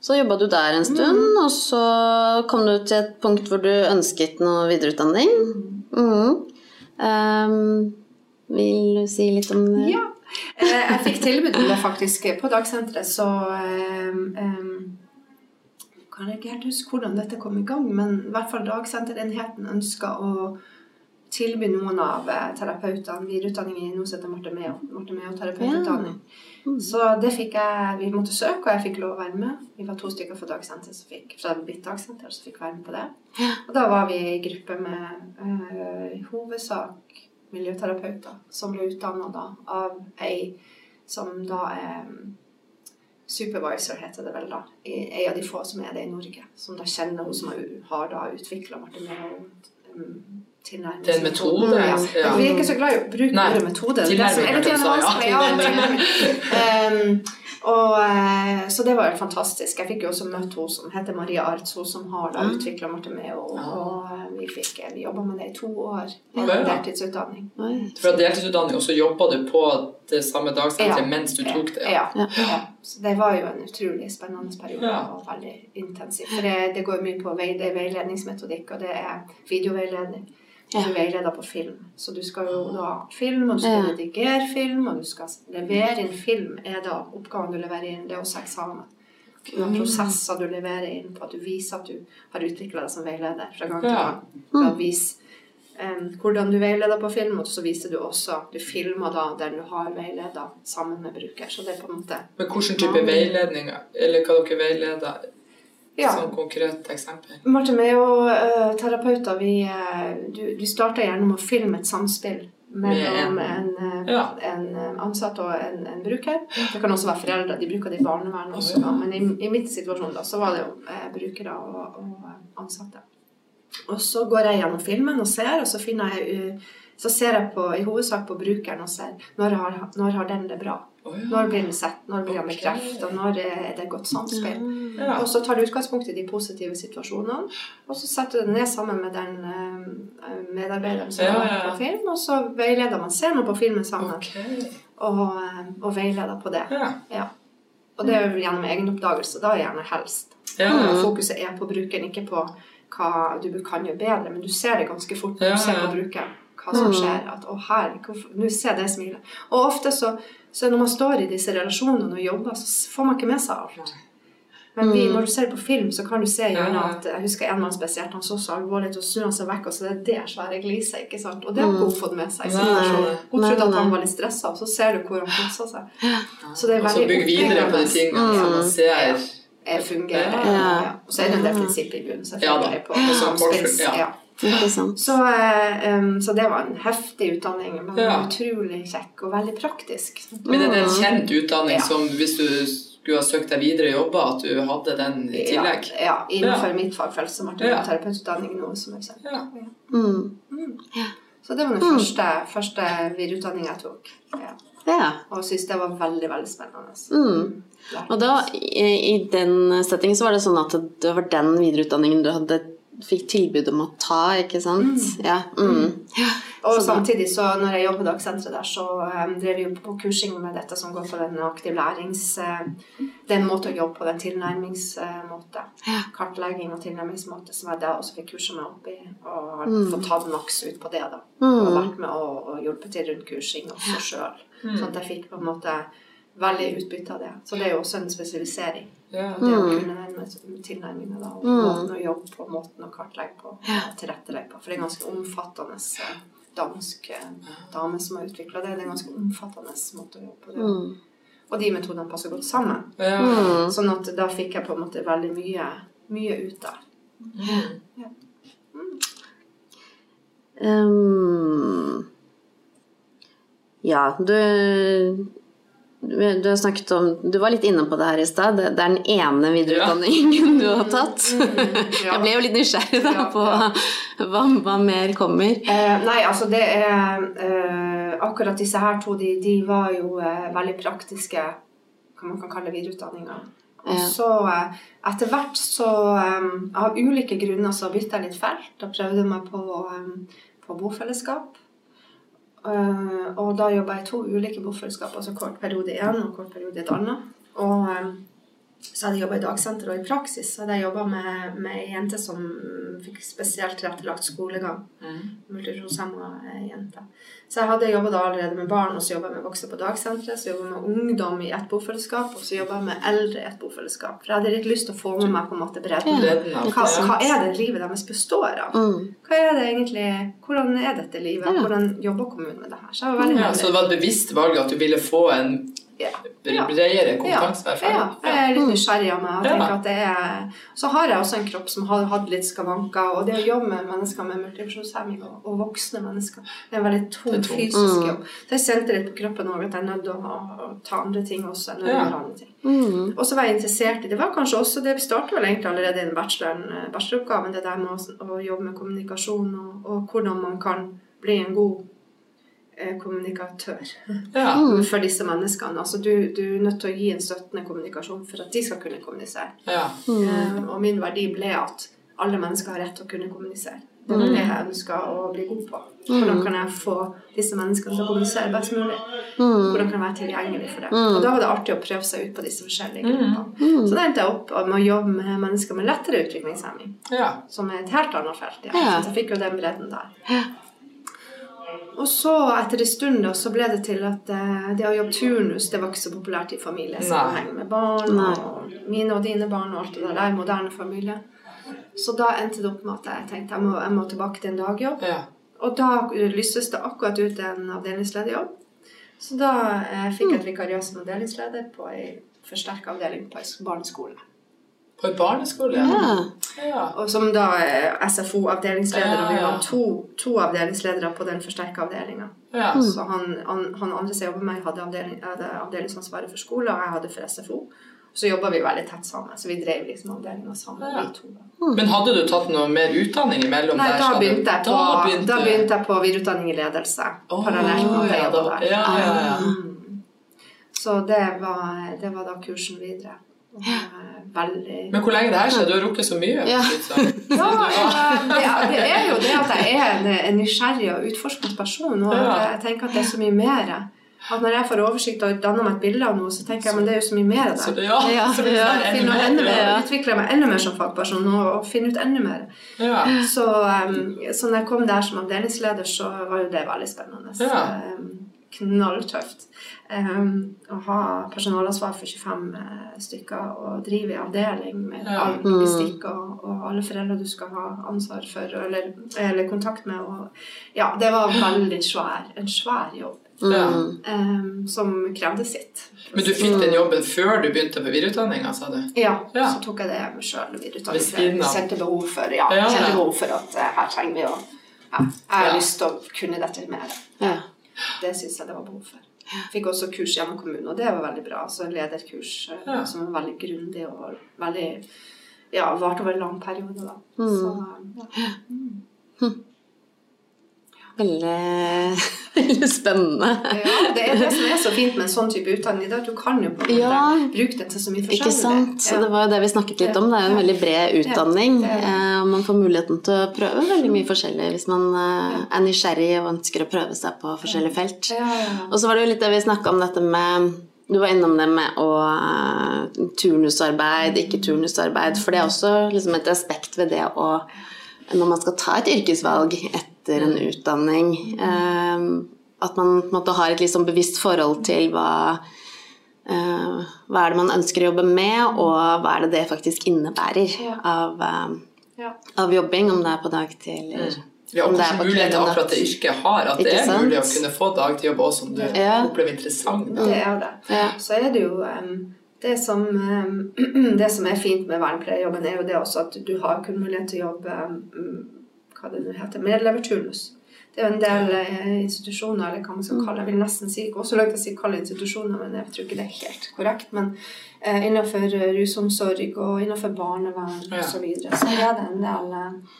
Ja. Så jobba du der en stund, og så kom du til et punkt hvor du ønsket noe videreutdanning. Mm. Um, vil du si litt om det? Ja. Eh, jeg fikk tilbud om det faktisk på dagsenteret, så um, Kan jeg ikke helt huske hvordan dette kom i gang, men i hvert fall dagsenterenheten ønska å tilby noen av eh, terapeutene videreutdanning i noe som heter Martemeo. Martemeo terapeututdanning. Så det fikk jeg, vi måtte søke, og jeg fikk lov å være med. Vi var to stykker fra dagsenter som fikk, fra mitt dagsenter som fikk være med på det. Og da var vi i gruppe med øh, i hovedsak miljøterapeuter som ble utdanna av ei som da er mm, supervisor, heter det vel da. En ei av de få som er det i Norge. Som da kjenner hun som har, da utvikla Martineo um, tilnærming. Er en metode, Ja. ja. Vi er ikke så glad i å bruke Nei, ordet metode. Det er det som tilnærming, ja. vanskelig. Ja, tilnærming. Um, og, eh, så det var jo fantastisk. Jeg fikk jo også møtt hun som heter Maria Arts, hun som har da utvikla Martimeo. Og eh, vi, fikk, vi jobba med det i to år. Ja. Deltidsutdanning. Fra deltidsutdanning, og så jobba du på det samme dagsenteret Ja. mens du tok det? Ja. Ja. ja. Så det var jo en utrolig spennende periode Ja. og veldig intensiv. For det, det går mye på vei, det er veiledningsmetodikk, og det er videoveiledning. Ja. Du veileder på film. Så du skal jo da film, og du skal Ja. redigere film, og du skal levere inn film. er da Oppgaven du leverer inn, det er også eksamen. Du har prosesser du leverer inn på at du viser at du har utvikla deg som veileder fra gang til gang. Ved å vise um, hvordan du veileder på film, og så viser du også Du filmer da den du har veileda sammen med bruker. Så det er på en måte Men hvilken type veiledning, eller hva dere veileder? Ja. Som konkret eksempel. Martimeo-terapeuter, vi, uh, du, du starter gjerne med å filme et samspill mellom en, eh, Ja. en ansatt og en, en bruker. Det kan også være foreldre. De bruker det i barnevernet også. Da. Men i, i mitt situasjon da, så var det jo eh, brukere og, og ansatte. Og så går jeg gjennom filmen og ser, og så finner jeg uh, så ser jeg på, i hovedsak på brukeren og ser når har, når har den det bra. Oh, ja. Når blir den sett, når blir den okay. bekreftet, og når er det godt samspill. Ja. Og så tar du utgangspunkt i de positive situasjonene, og så setter du det ned sammen med den eh, medarbeideren som har vært på film, og så veileder man. Ser man på filmen sammen, okay. og, eh, og veileder på det. Ja. Ja. Og det er jo gjennom egenoppdagelse. Da er gjerne helst. Mm. Fokuset er på brukeren, ikke på hva du kan gjøre bedre, men du ser det ganske fort når du ser på brukeren. Hva som skjer. At 'Å, her, nå ser jeg det smilet'. Og ofte så, så når man står i disse relasjonene og jobber, så får man ikke med seg alt. Men vi, når du ser det på film, så kan du se gjerne Ja. at Jeg husker en mann spesielt, han så så alvorlig ut, og så snur han seg vekk, og så er det det svære gliset. ikke sant? Og det har hun fått med seg. i Hun trodde at han var litt stressa, og så ser du hvor han koser seg. Så det er Og så veldig bygg videre på de tingene som man ser. fungerer. Ja. Ja. Og så er det en del prinsipper i bunnen, Ja selvfølgelig. da. på som samspills. Ja. Sant. Så, um, så det var en heftig utdanning, men Ja. utrolig kjekk og veldig praktisk. Men er det en kjent utdanning Ja. som hvis du skulle ha søkt deg videre i jobber, at du hadde den i tillegg? Ja, ja innenfor Ja. mitt fagfelt som ble Ja. terapeututdanning nå, som. Ja. Mm. Så det var den første, første videreutdanningen jeg tok. Ja. Ja. Og syntes det var veldig, veldig spennende. Mm. Og da, i, i den settingen, så var det sånn at det var den videreutdanningen du hadde fikk tilbud om å ta, ikke sant? Ja. Mm. ja. Og Så samtidig, så når jeg jobbet på dagsenteret der, så um, drev vi jo på kursing med dette som går på den aktiv lærings... eh, den måte å jobbe på, den tilnærmingsmåte. Ja. Kartlegging og tilnærmingsmåte, som jeg da også fikk kurset meg opp i. Og har Mm. fått tatt maks ut på det, da. Mm. Og vært med og, og hjulpet til rundt kursing også sjøl. Sånn at jeg fikk på en måte veldig utbytte av det. Så det er jo også en spesialisering. Ja. Det å Mm. kunne den tilnærminga da, og Mm. måten å jobbe på, måten å kartlegge på, og tilrettelegge på. For det er ganske omfattende eh, dansk eh, dame som har utvikla det. Det er en ganske omfattende måte å jobbe på. Det. Mm. Og de metodene passer godt sammen. Ja. Sånn at da fikk jeg på en måte veldig mye, mye ut der. Ehm, ja, du, du har snakket om Du var litt inne på det her i stad. Det er den ene videreutdanningen du har tatt. ja. Jeg ble jo litt nysgjerrig da Ja, på hva, hva mer kommer. Eh, nei, altså det er eh, Akkurat disse her to, de, de var jo eh, veldig praktiske, hva man kan kalle videreutdanninger. Og så eh, etter hvert så eh, Av ulike grunner så bytta jeg litt felt. Da prøvde jeg meg på, eh, på bofellesskap. Eh, og da jobba jeg to ulike bofellesskap, altså kort periode i og kort periode i et annet. Og eh, så hadde jeg jobba i dagsenter, og i praksis så hadde jeg jobba med, med ei jente som fikk spesielt tilrettelagt skolegang. Multifunksjonshemma eh, jente. Så jeg hadde jobba allerede med barn, og så jobba jeg med voksne på dagsenteret. Så jobba jeg med ungdom i ett bofellesskap, og så jobba jeg med eldre i ett bofellesskap. For jeg hadde litt lyst til å få med meg på en måte bredden. Hva, hva er det livet deres består av? Mm. Hva er det egentlig, Hvordan er dette livet? Hvordan jobber kommunen med det her? Så jeg var veldig Ja, så det var et bevisst valg at du ville få en Bredere kompetanse? ja, jeg er litt nysgjerrig av meg. og at det er... Så har jeg også en kropp som har hatt litt skavanker. Og det å jobbe med mennesker med multifunksjonshemming og, og voksne mennesker, det er en veldig tung er fysisk jobb. Så jeg kjente litt på kroppen òg at jeg er nødt til å, ta andre ting også. enn Ja. andre ting. Mm. Og så var jeg interessert i Det var kanskje også det vi startet vel egentlig allerede i den bacheloren, eh, bacheloroppgaven, det der med å, å jobbe med kommunikasjon og, og hvordan man kan bli en god kommunikatør Ja. for disse menneskene. Altså du, du er nødt til å gi en støttende kommunikasjon for at de skal kunne kommunisere. ja. Mm. og min verdi ble at alle mennesker har rett til å kunne kommunisere. Det var det jeg ønska å bli god på. Hvordan kan jeg få disse menneskene til å kommunisere best mulig? Hvordan kan jeg være tilgjengelig for det? Og da var det artig å prøve seg ut på disse forskjellige gruppene. Så da endte jeg opp med å jobbe med mennesker med lettere utviklingshemming, som er et helt annet felt. Ja. Ja. Så jeg fikk jo den bredden der. Og så etter en stund da, så ble det til at eh, det å jobbe turnus det var ikke så populært i familiesammenheng med barn Nei. og mine og dine barn og alt det der. Det er en moderne familie. Så da endte det opp med at jeg tenkte jeg må, jeg må tilbake til en dagjobb. ja. Og da lystes det akkurat ut en avdelingslederjobb. Så da eh, fikk jeg et vikariat som avdelingsleder på ei forsterka avdeling på barneskolen. barneskole. På en barneskole? Ja. ja. Og som da er SFO-avdelingsleder, og vi Ja, ja. var to, to avdelingsledere på den forsterka avdelinga. ja. Så han, han, han andre som jobber med meg, hadde, avdeling, hadde avdelingsansvaret for skole, og jeg hadde for SFO. Så jobba vi veldig tett sammen, så vi drev liksom avdelinga sammen, Ja. vi to. da. Men hadde du tatt noe mer utdanning imellom Nei, der? da begynte jeg på, Da da begynte, begynte jeg på videreutdanning i ledelse. Oh, parallelt med at jeg ja, jobba der. Ja, ja, ja. Mm. Så det var, det var da kursen videre. Veldig Men hvor lenge det her skjer? Du har rukket så mye. Ja. liksom. Ja, det, er- det er jo det at jeg er en, en nysgjerrig og utforskende person. Og Ja. jeg tenker at det er så mye mer. At når jeg får oversikt og danner meg et bilde av noe, så tenker jeg men det er jo så mye mer Så der. det, ja, Ja, så det ja. enda enda mer, Ja. utvikler meg enda mer som fagperson og, og finner ut enda mer. Ja. Så, um, så når jeg kom der som avdelingsleder, så var jo det veldig spennende. Ja. Um, knalltøft. Um, å ha personalansvar for 25 eh, stykker og drive i avdeling med Ja. all logistikk og, og alle foreldre du skal ha ansvar for eller, eller kontakt med. Og, ja, det var veldig svær, en svær jobb Ja. um, som krevde sitt. Men du fikk den jobben før du begynte på videreutdanninga, sa du? Ja, Ja. så tok jeg det sjøl. Kjente behov for, ja, Ja, kjente behov for at eh, her trenger vi å ja, Jeg har Ja. lyst til å kunne dette mer. Ja. Det syns jeg det var behov for. Fikk også kurs gjennom kommunen, og det var veldig bra. Så lederkurs eh, Ja. som var veldig grundig og veldig Ja, varte over en lang periode, da. Så, ja. Veldig, veldig spennende. ja, det er det som er så fint med en sånn type utdanning. Det er at du kan jo på en måte Ja. bruke det til så mye forskjellig. Ikke sant? Så Ja. det var jo det vi snakket litt om. Det er jo en veldig bred utdanning. Ja, eh, Og man får muligheten til å prøve veldig mye forskjellig hvis man eh, er nysgjerrig og ønsker å prøve seg på forskjellige felt. Og så var det jo litt det vi snakka om dette med Du var innom det med å eh, turnusarbeid, ikke turnusarbeid. For det er også liksom et aspekt ved det å Når man skal ta et yrkesvalg etter en utdanning, eh, at man på en måte har et litt sånn bevisst forhold til hva eh, hva er det man ønsker å jobbe med, og hva er det det faktisk innebærer Ja. av, eh, ja. av jobbing, om det er på dagtid eller Ja, og Om det er hvilke på muligheter kveld og akkurat det yrket har. At det er sant? mulig å kunne få dagjobb også som du Ja. opplever interessant. Det er det. Ja. Så er det jo um, det som, um, det som er fint med vernepleierjobben, er jo det også at du har kun mulighet til å jobbe em, hva det nå heter, medleverturnus. Det er jo en del eh, institusjoner, eller hva man skal kalle jeg vil nesten si, også lov til å si kalle institusjoner, men jeg tror ikke det er helt korrekt. Men eh, innenfor eh, rusomsorg og innenfor barnevern Ja. osv. Så, videre, så er det en del eh,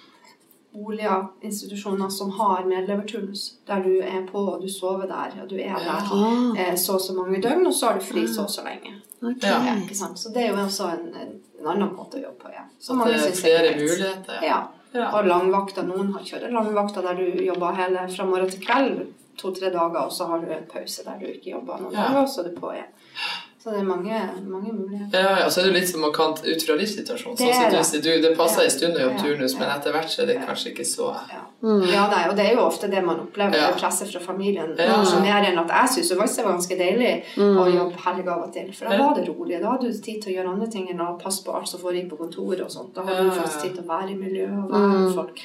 boliger, institusjoner som har medleverturnus, der du er på og du sover der, og du er der eh, så og så mange døgn, og så har du fri så og så lenge. Okay. Ja. Så det er jo også en, en, en annen måte å jobbe på. Ja. Så mange det er er flere greit. muligheter. Ja. Ja. Og langvakter. Noen har kjører langvakter der du jobber hele fra morgen til kveld to-tre dager, og så har du en pause der du ikke jobber noen Ja. dager, så du på igjen. Så det er mange, mange muligheter. Ja, ja, så er det litt som man kan ut fra livssituasjonen. Det Sånn som du det. du, det passer Ja. en stund å jobbe turnus, men etter hvert så er det Ja. kanskje ikke så Ja. Mm. ja, nei, og det er jo ofte det man opplever, Ja. det presset fra familien. Ja. Kanskje mer enn at jeg syns det faktisk var ganske deilig Mm. å jobbe helg av og til. For da var det rolig. Da hadde du tid til å gjøre andre ting enn å passe på alt som foregikk på kontoret og sånt. Da hadde du faktisk tid til å være i miljøet og være med Mm. folk.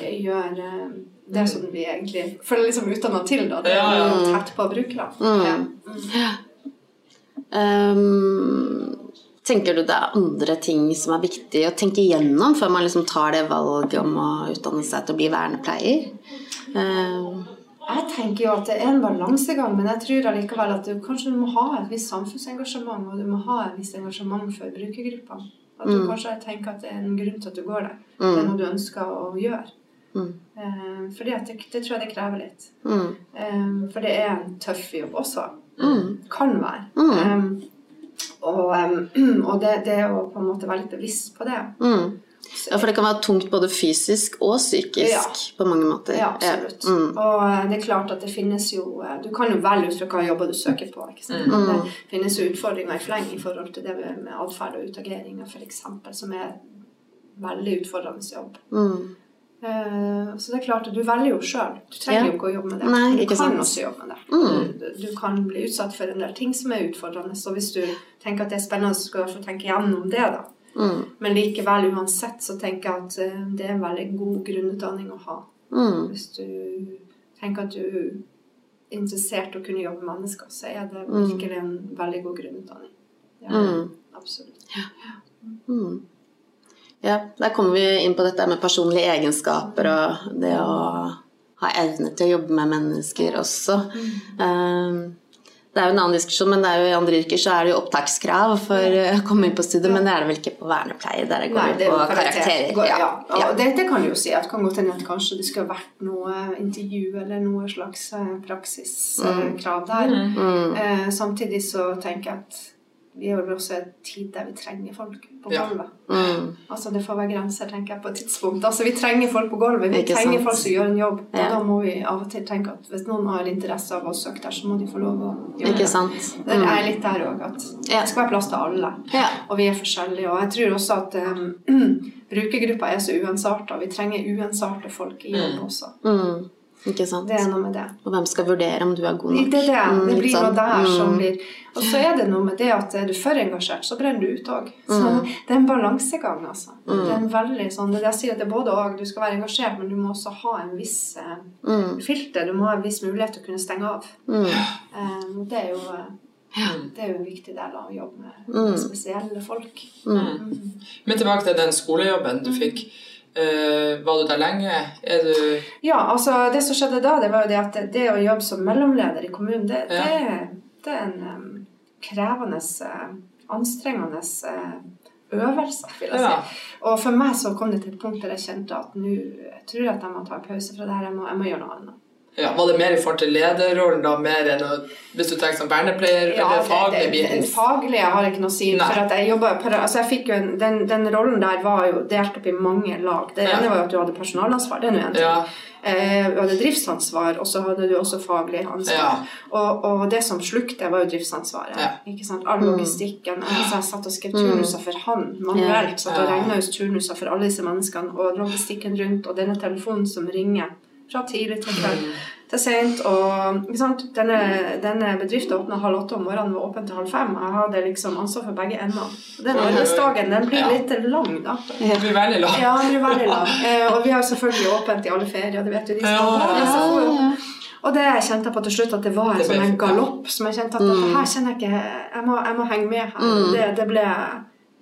Det gjør eh, det som vi egentlig føler liksom utdanna til, da. Det er jo tett på brukerne. Mm. Ja. Mm. Um, tenker du det er andre ting som er viktig å tenke igjennom før man liksom tar det valget om å utdanne seg til å bli vernepleier? Um, Jeg tenker jo at det er en balansegang, men jeg tror allikevel at du kanskje må ha et visst samfunnsengasjement, og du må ha et visst engasjement for brukergruppa. At du Mm. kanskje tenker at det er en grunn til at du går der. Det er mm, noe du ønsker å gjøre. Mm. Eh, at det, det tror jeg det krever litt. mm, Eh, for det er en tøff jobb også. Mm, Kan være. Mm. Um, og um, og det, det å på en måte være litt bevisst på det. mm. Ja, for det kan være tungt både fysisk og psykisk Ja. på mange måter. Ja, absolutt. Mm, Og eh, det er klart at det finnes jo eh, Du kan jo velge ut fra hva jobber du søker på. Mm. Det finnes jo utfordringer i fleng i forhold til det med atferd og utageringer, f.eks., som er veldig utfordrende jobb. mm, Så det er klart at du velger jo sjøl. Du trenger Ja. jo ikke å jobbe med det. Nei, du kan sant. også jobbe med det. Mm. Du, kan bli utsatt for en del ting som er utfordrende. Så hvis du tenker at det er spennende, så skal du få tenke gjennom det. da. mm, Men likevel, uansett, så tenker jeg at eh, det er en veldig god grunnutdanning å ha. mm, Hvis du tenker at du er interessert i å kunne jobbe med mennesker, så er det Mm. virkelig en veldig god grunnutdanning. Ja, Mm. Absolutt. mm. Ja, der kommer vi inn på dette med personlige egenskaper og det å ha evne til å jobbe med mennesker også. Mm. det er jo en annen diskusjon, men er i andre yrker så er det jo opptakskrav for å komme inn på studiet, men det er det vel ikke på vernepleie, der det går Nei, det på karakter. karakterer. Går- Ja, Ja, ja. Det, det kan du jo si. at det kan godt hende at kanskje det skulle vært noe intervju eller noe slags praksiskrav praksiskrav der. Mm, Eh, samtidig så tenker jeg at vi er jo også en tid der vi trenger folk på Ja. mm, Altså Det får være grenser, tenker jeg, på et tidspunkt. Altså Vi trenger folk på gulvet. Vi trenger sant? folk som gjør en jobb. Og Ja. da må vi av og til tenke at hvis noen har interesse av å søke der, så må de få lov å gjøre ikke det. sant? Det er Mm. litt der òg, at Ja. det skal være plass til alle. Ja. Og vi er forskjellige. Og jeg tror også at um, brukergruppa er så uensarta. Vi trenger uensarte folk i jobb Mm. også. Mm, ikke sant? Det er noe med det. Og hvem skal vurdere om du er god nok? Det er det. Mm, Det blir noe det der som Mm. blir Og så er det noe med det at er du for engasjert, så brenner du ut òg. Så Mm. det er en balansegang, altså. Det er en veldig sånn Det er det jeg sier at det er både òg. Du skal være engasjert, men du må også ha en viss eh, filter. Du må ha en viss mulighet til å kunne stenge av. mm, Eh, det er jo eh, Mm. det er jo en viktig del av å jobbe med Mm. spesielle folk. mm. Mm. Men tilbake til den skolejobben du fikk. Eh, var du der lenge? Du Ja, altså det som skjedde da, det var jo det at det, det å jobbe som mellomleder i kommunen, det, Ja. det, det er en um, krevende, uh, anstrengende uh, øvelse, vil jeg Ja. si. Og for meg så kom det til et punkt der jeg kjente at nå tror jeg at jeg må ta en pause fra det her, jeg må, jeg må gjøre noe annet. Ja, Var det mer i forhold til lederrollen, da? Mer enn å, hvis du tenker som vernepleier? eller faglig det, det, biten? det faglige har ikke noe å si. Nei. For at jeg jobbet, altså jeg fikk jo en, den, den rollen der var jo delt opp i mange lag. Det Ja. ene var jo at du hadde personalansvar, det er noe en ting. Ja. Eh, du hadde driftsansvar, og så hadde du også faglig ansvar. Ja. Og, og det som slukte, var jo driftsansvaret. Ja. Ikke sant? All logistikken. Altså, jeg satt og skrev turnuser for han manuelt. Satt og Ja. regna ut turnuser for alle disse menneskene. Og logistikken rundt, og denne telefonen som ringer fra tidlig til kveld til sent. Og? Denne, denne bedriften åpna halv åtte om morgenen var åpen til halv fem. Jeg hadde liksom ansvar for begge ender. Den arbeidsdagen den blir litt lang, da. Den blir veldig lang. Ja, den blir veldig lang. Eh, og vi har selvfølgelig åpent i alle ferier, det vet du. de som Ja. Og det kjente jeg på til slutt at det var en Det sånn en galopp som jeg kjente at mm. her kjenner jeg ikke Jeg må, jeg må henge med her. Det, det ble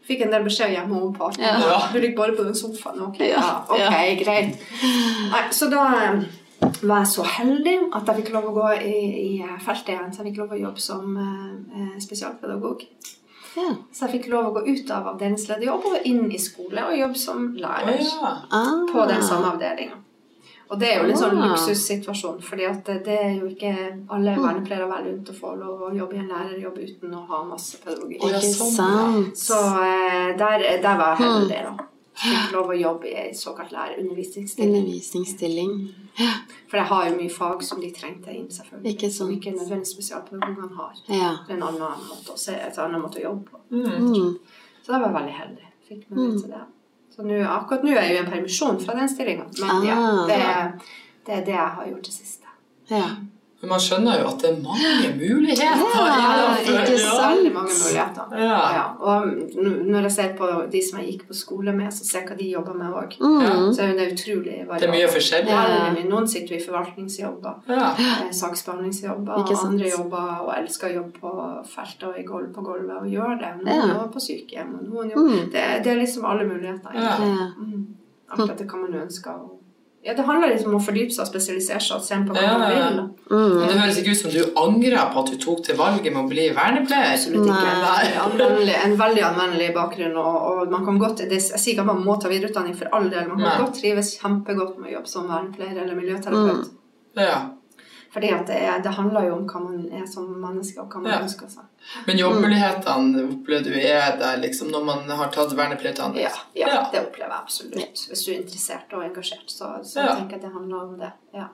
Fikk en del beskjed hjemme om partneren. Ja. Du ligger bare på den sofaen. Ok, Ja, ja, ok, greit. Nei, så da eh, var jeg så heldig at jeg fikk lov å gå i, i feltet igjen. Så jeg fikk lov å jobbe som eh, spesialpedagog. Ja. Så jeg fikk lov å gå ut av avdelingslederjobb og inn i skole og jobbe som lærer lærer ja. Ah. på den samme avdelinga. Og det er jo en sånn Ah. luksussituasjon, fordi det, det er jo ikke alle vernepleiere vel rundt å få lov å jobbe i en lærerjobb uten å ha masse pedagogikk. Oh, ja, sånn. Så eh, der, der var jeg heldig, da. Fikk lov å jobbe i en såkalt lærerundervisningsstilling. Undervisningsstilling. For jeg har jo mye fag som de trengte inn, selvfølgelig. Ikke Som ikke nødvendigvis spesialpedagogene har. Ja. Det er en annen måte å se, et annen måte å jobbe på. Mm. Så da var jeg veldig heldig. Fikk mulighet til det. Så nå, akkurat nå er jeg jo i en permisjon fra den stillinga. Men ja, Ah. det, det er det jeg har gjort det siste. ja. Men man skjønner jo at det er mange muligheter. Ja, ikke ja. sant? Mange muligheter. Ja. Og når jeg ser på de som jeg gikk på skole med, så ser jeg hva de jobber med òg. Mm. Så er det utrolig Det er mye forskjellig. Ja. Noen sitter i forvaltningsjobber. Ja. eh, Saksbehandlingsjobber. Ikke sant. andre jobber og elsker å jobbe på feltet og i på gulvet og gjør det. Noen Ja. jobber på sykehjem, og noen jobber Mm. det, det er liksom alle muligheter. Ja. Ja. Mm. Akkurat det kan man ønske. å- Ja, det handler liksom om å fordype seg og spesialisere seg og se på hva Ja, man ja, ja. vil. Mm. Men det høres ikke ut som du angrer på at du tok til valget med å bli vernepleier. Absolutt ikke. En Nei. veldig anvendelig, en veldig anvendelig bakgrunn. Og, og man kan godt, det, jeg sier ikke at man må ta videreutdanning for all del. Man kan Nei. godt trives kjempegodt med å jobbe som vernepleier eller miljøterapeut. Ja. Fordi at det, er, det handler jo om hva man er som menneske, og hva man Ja. ønsker seg. Men jobbmulighetene opplever du er der liksom, når man har tatt vernepleierutdannelse? Ja, ja, Ja. det opplever jeg absolutt. Hvis du er interessert og engasjert, så, så Ja. tenker jeg at det handler om det. Ja.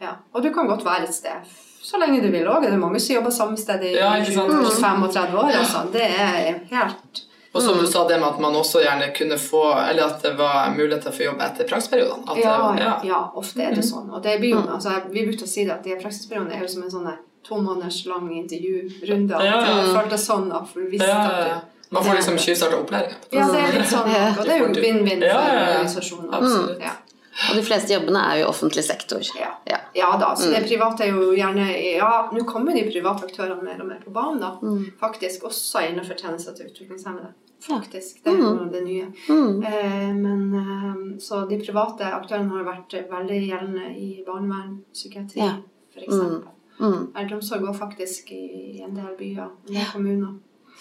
Ja. Og du kan godt være et sted så lenge du vil òg. Det er mange som jobber samme sted i Ja, 35 år. Altså. Det er helt Og som du sa det med at man også gjerne kunne få Eller at det var muligheter for jobb etter praksisperiodene. Ja, ja, ja, ofte er det sånn. Og det blir jo, altså, vi brukte å si det at de praksisperiodene er jo som en sånn to måneders lang intervjurunde. Ja, ja. Jeg føltes sånn da, for vi visste Ja, ja, at du Man får liksom tjuvstarta opplæringa. Ja, det er litt sånn. Og det er jo vinn-vinn for Ja, ja, ja. organisasjonen. Absolutt. Ja. Og de fleste jobbene er jo i offentlig sektor. Ja. Ja. ja da, så det private er jo gjerne Ja, nå kommer de private aktørene mer og mer på banen, da. Faktisk også innenfor tjenester til utviklingshemmede. Faktisk. Det er jo det nye. Mm. Eh, men eh, Så de private aktørene har vært veldig gjeldende i barnevern, psykiatri, Ja. for eksempel. Mm. Eldreomsorg går faktisk i en del byer, og kommuner.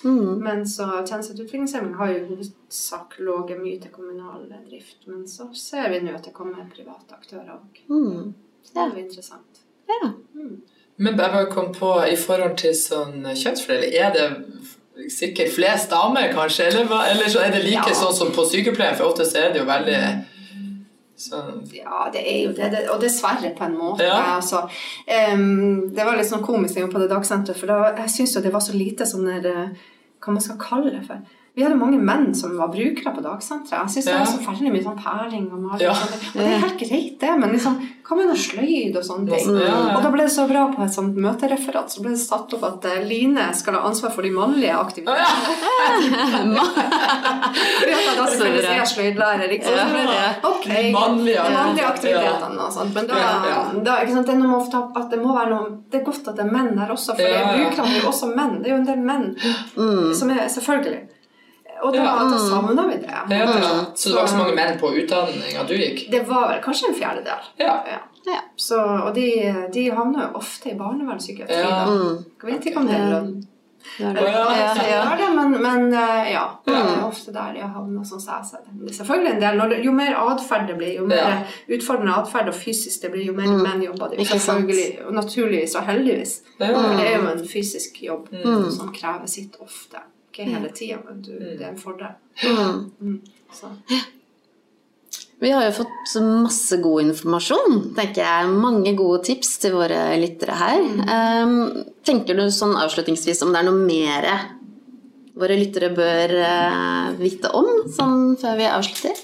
Mm. Men så tjenester har jo i hovedsak ligget mye til kommunal drift. Men så ser vi nå at det kommer private aktører òg. Mm. Det er jo interessant. Ja. Men jeg bare kom på, i forhold til sånn kjønnsfordeling, er det sikkert flest damer, kanskje? Eller, eller så er det like Ja. sånn som på sykepleien? For ofte så er det jo veldig sånn Ja, det er jo det. det og dessverre, på en måte. Ja. Altså, um, det var litt sånn komisk på det dagsenteret, for da, jeg syns jo det var så lite sånn der eh, Hva man skal kalle det for. Vi hadde mange menn som var brukere på dagsenteret. Jeg syns det var så fælt mye sånn perling og maling. Ja. og det er helt greit, det, men liksom, hva med noe sløyd og sånne ting? Ja, ja. Og da ble det så bra på et sånt møtereferat, så ble det satt opp at eh, Line skal ha ansvar for de mannlige aktivitetene. Fordi at da bra. er sløydlærer, ikke sant? Ok, De mannlige mannlige aktivitetene. og sånt. Men da, da ikke sant? Det, noe med å få ta- at det må være noe Det er godt at det er menn der også, for brukerne er jo også menn. Det er jo en del menn som er Selvfølgelig. Og da, Ja. da savna vi det. Ja, Så det var ikke så mange menn på utdanninga du gikk? Det var vel kanskje en fjerdedel. Ja. Ja. Ja. Så, og de, de havner jo ofte i barnevernspsykiatri. Ja. Mm. Jeg vet ikke om det er lønn. Ja, Ja, det ja. men, men eh, ja. Det er ofte der jeg havner, sånn som jeg ser det. Selvfølgelig en del. Når jo mer atferd det blir, jo mer Ja. utfordrende atferd og fysisk det blir, jo mer menn jobber det. Selvfølgelig, og naturligvis og heldigvis. Ja. For det er jo en fysisk jobb som krever sitt ofte. Ikke hele tida, men du, det er en fordel. Mm. Mm. Så. Vi har jo fått masse god informasjon, tenker jeg. Mange gode tips til våre lyttere her. Um, tenker du sånn avslutningsvis om det er noe mer våre lyttere bør uh, vite om, sånn før vi avslutter?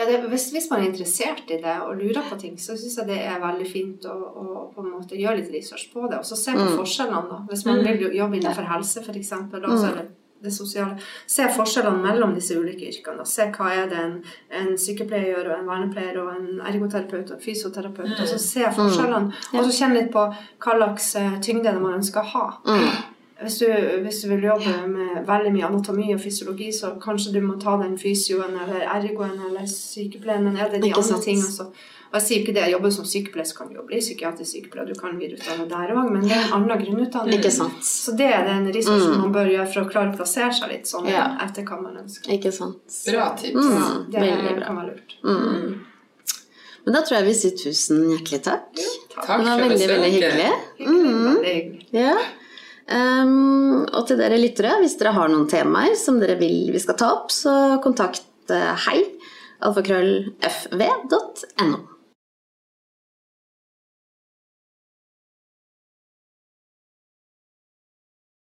Ja, det, hvis, hvis man er interessert i det og lurer på ting, så syns jeg det er veldig fint å, å på en måte gjøre litt research på det. Og så se på forskjellene, da. Hvis man vil jobbe innenfor helse, f.eks. Mm. Det sosiale. Se forskjellene mellom disse ulike yrkene. Da. Se hva er det en, en sykepleier gjør, og en vernepleier, og en ergoterapeut og en fysioterapeut. Og så se forskjellene, og så kjenne litt på hva slags eh, tyngde man ønsker å ha. Hvis du, hvis du, vil jobbe med veldig mye anatomi og fysiologi, så kanskje du må ta den fysioen eller ergoen eller sykepleien. Men er det de andre tingene så og Jeg sier ikke det, jeg jobber som sykepleier, så kan du jo bli psykiatrisk sykepleier. Du kan videreutdanne der òg, men det er en annen grunnutdanning. Ikke sant. Så det er den researchen mm. man bør gjøre for å klare å plassere seg litt sånn ja. etter hva man ønsker. Ikke sant. Bra tips. Mm. Det Veldig bra. kan være lurt. Mm. Men da tror jeg vi sier tusen hjertelig takk. Ja, takk det var veldig, veldig hyggelig. hyggelig. Veldig hyggelig. Ja. Um, og til dere lyttere, hvis dere har noen temaer som dere vil vi skal ta opp, så kontakt hei alfakrøllfv.no.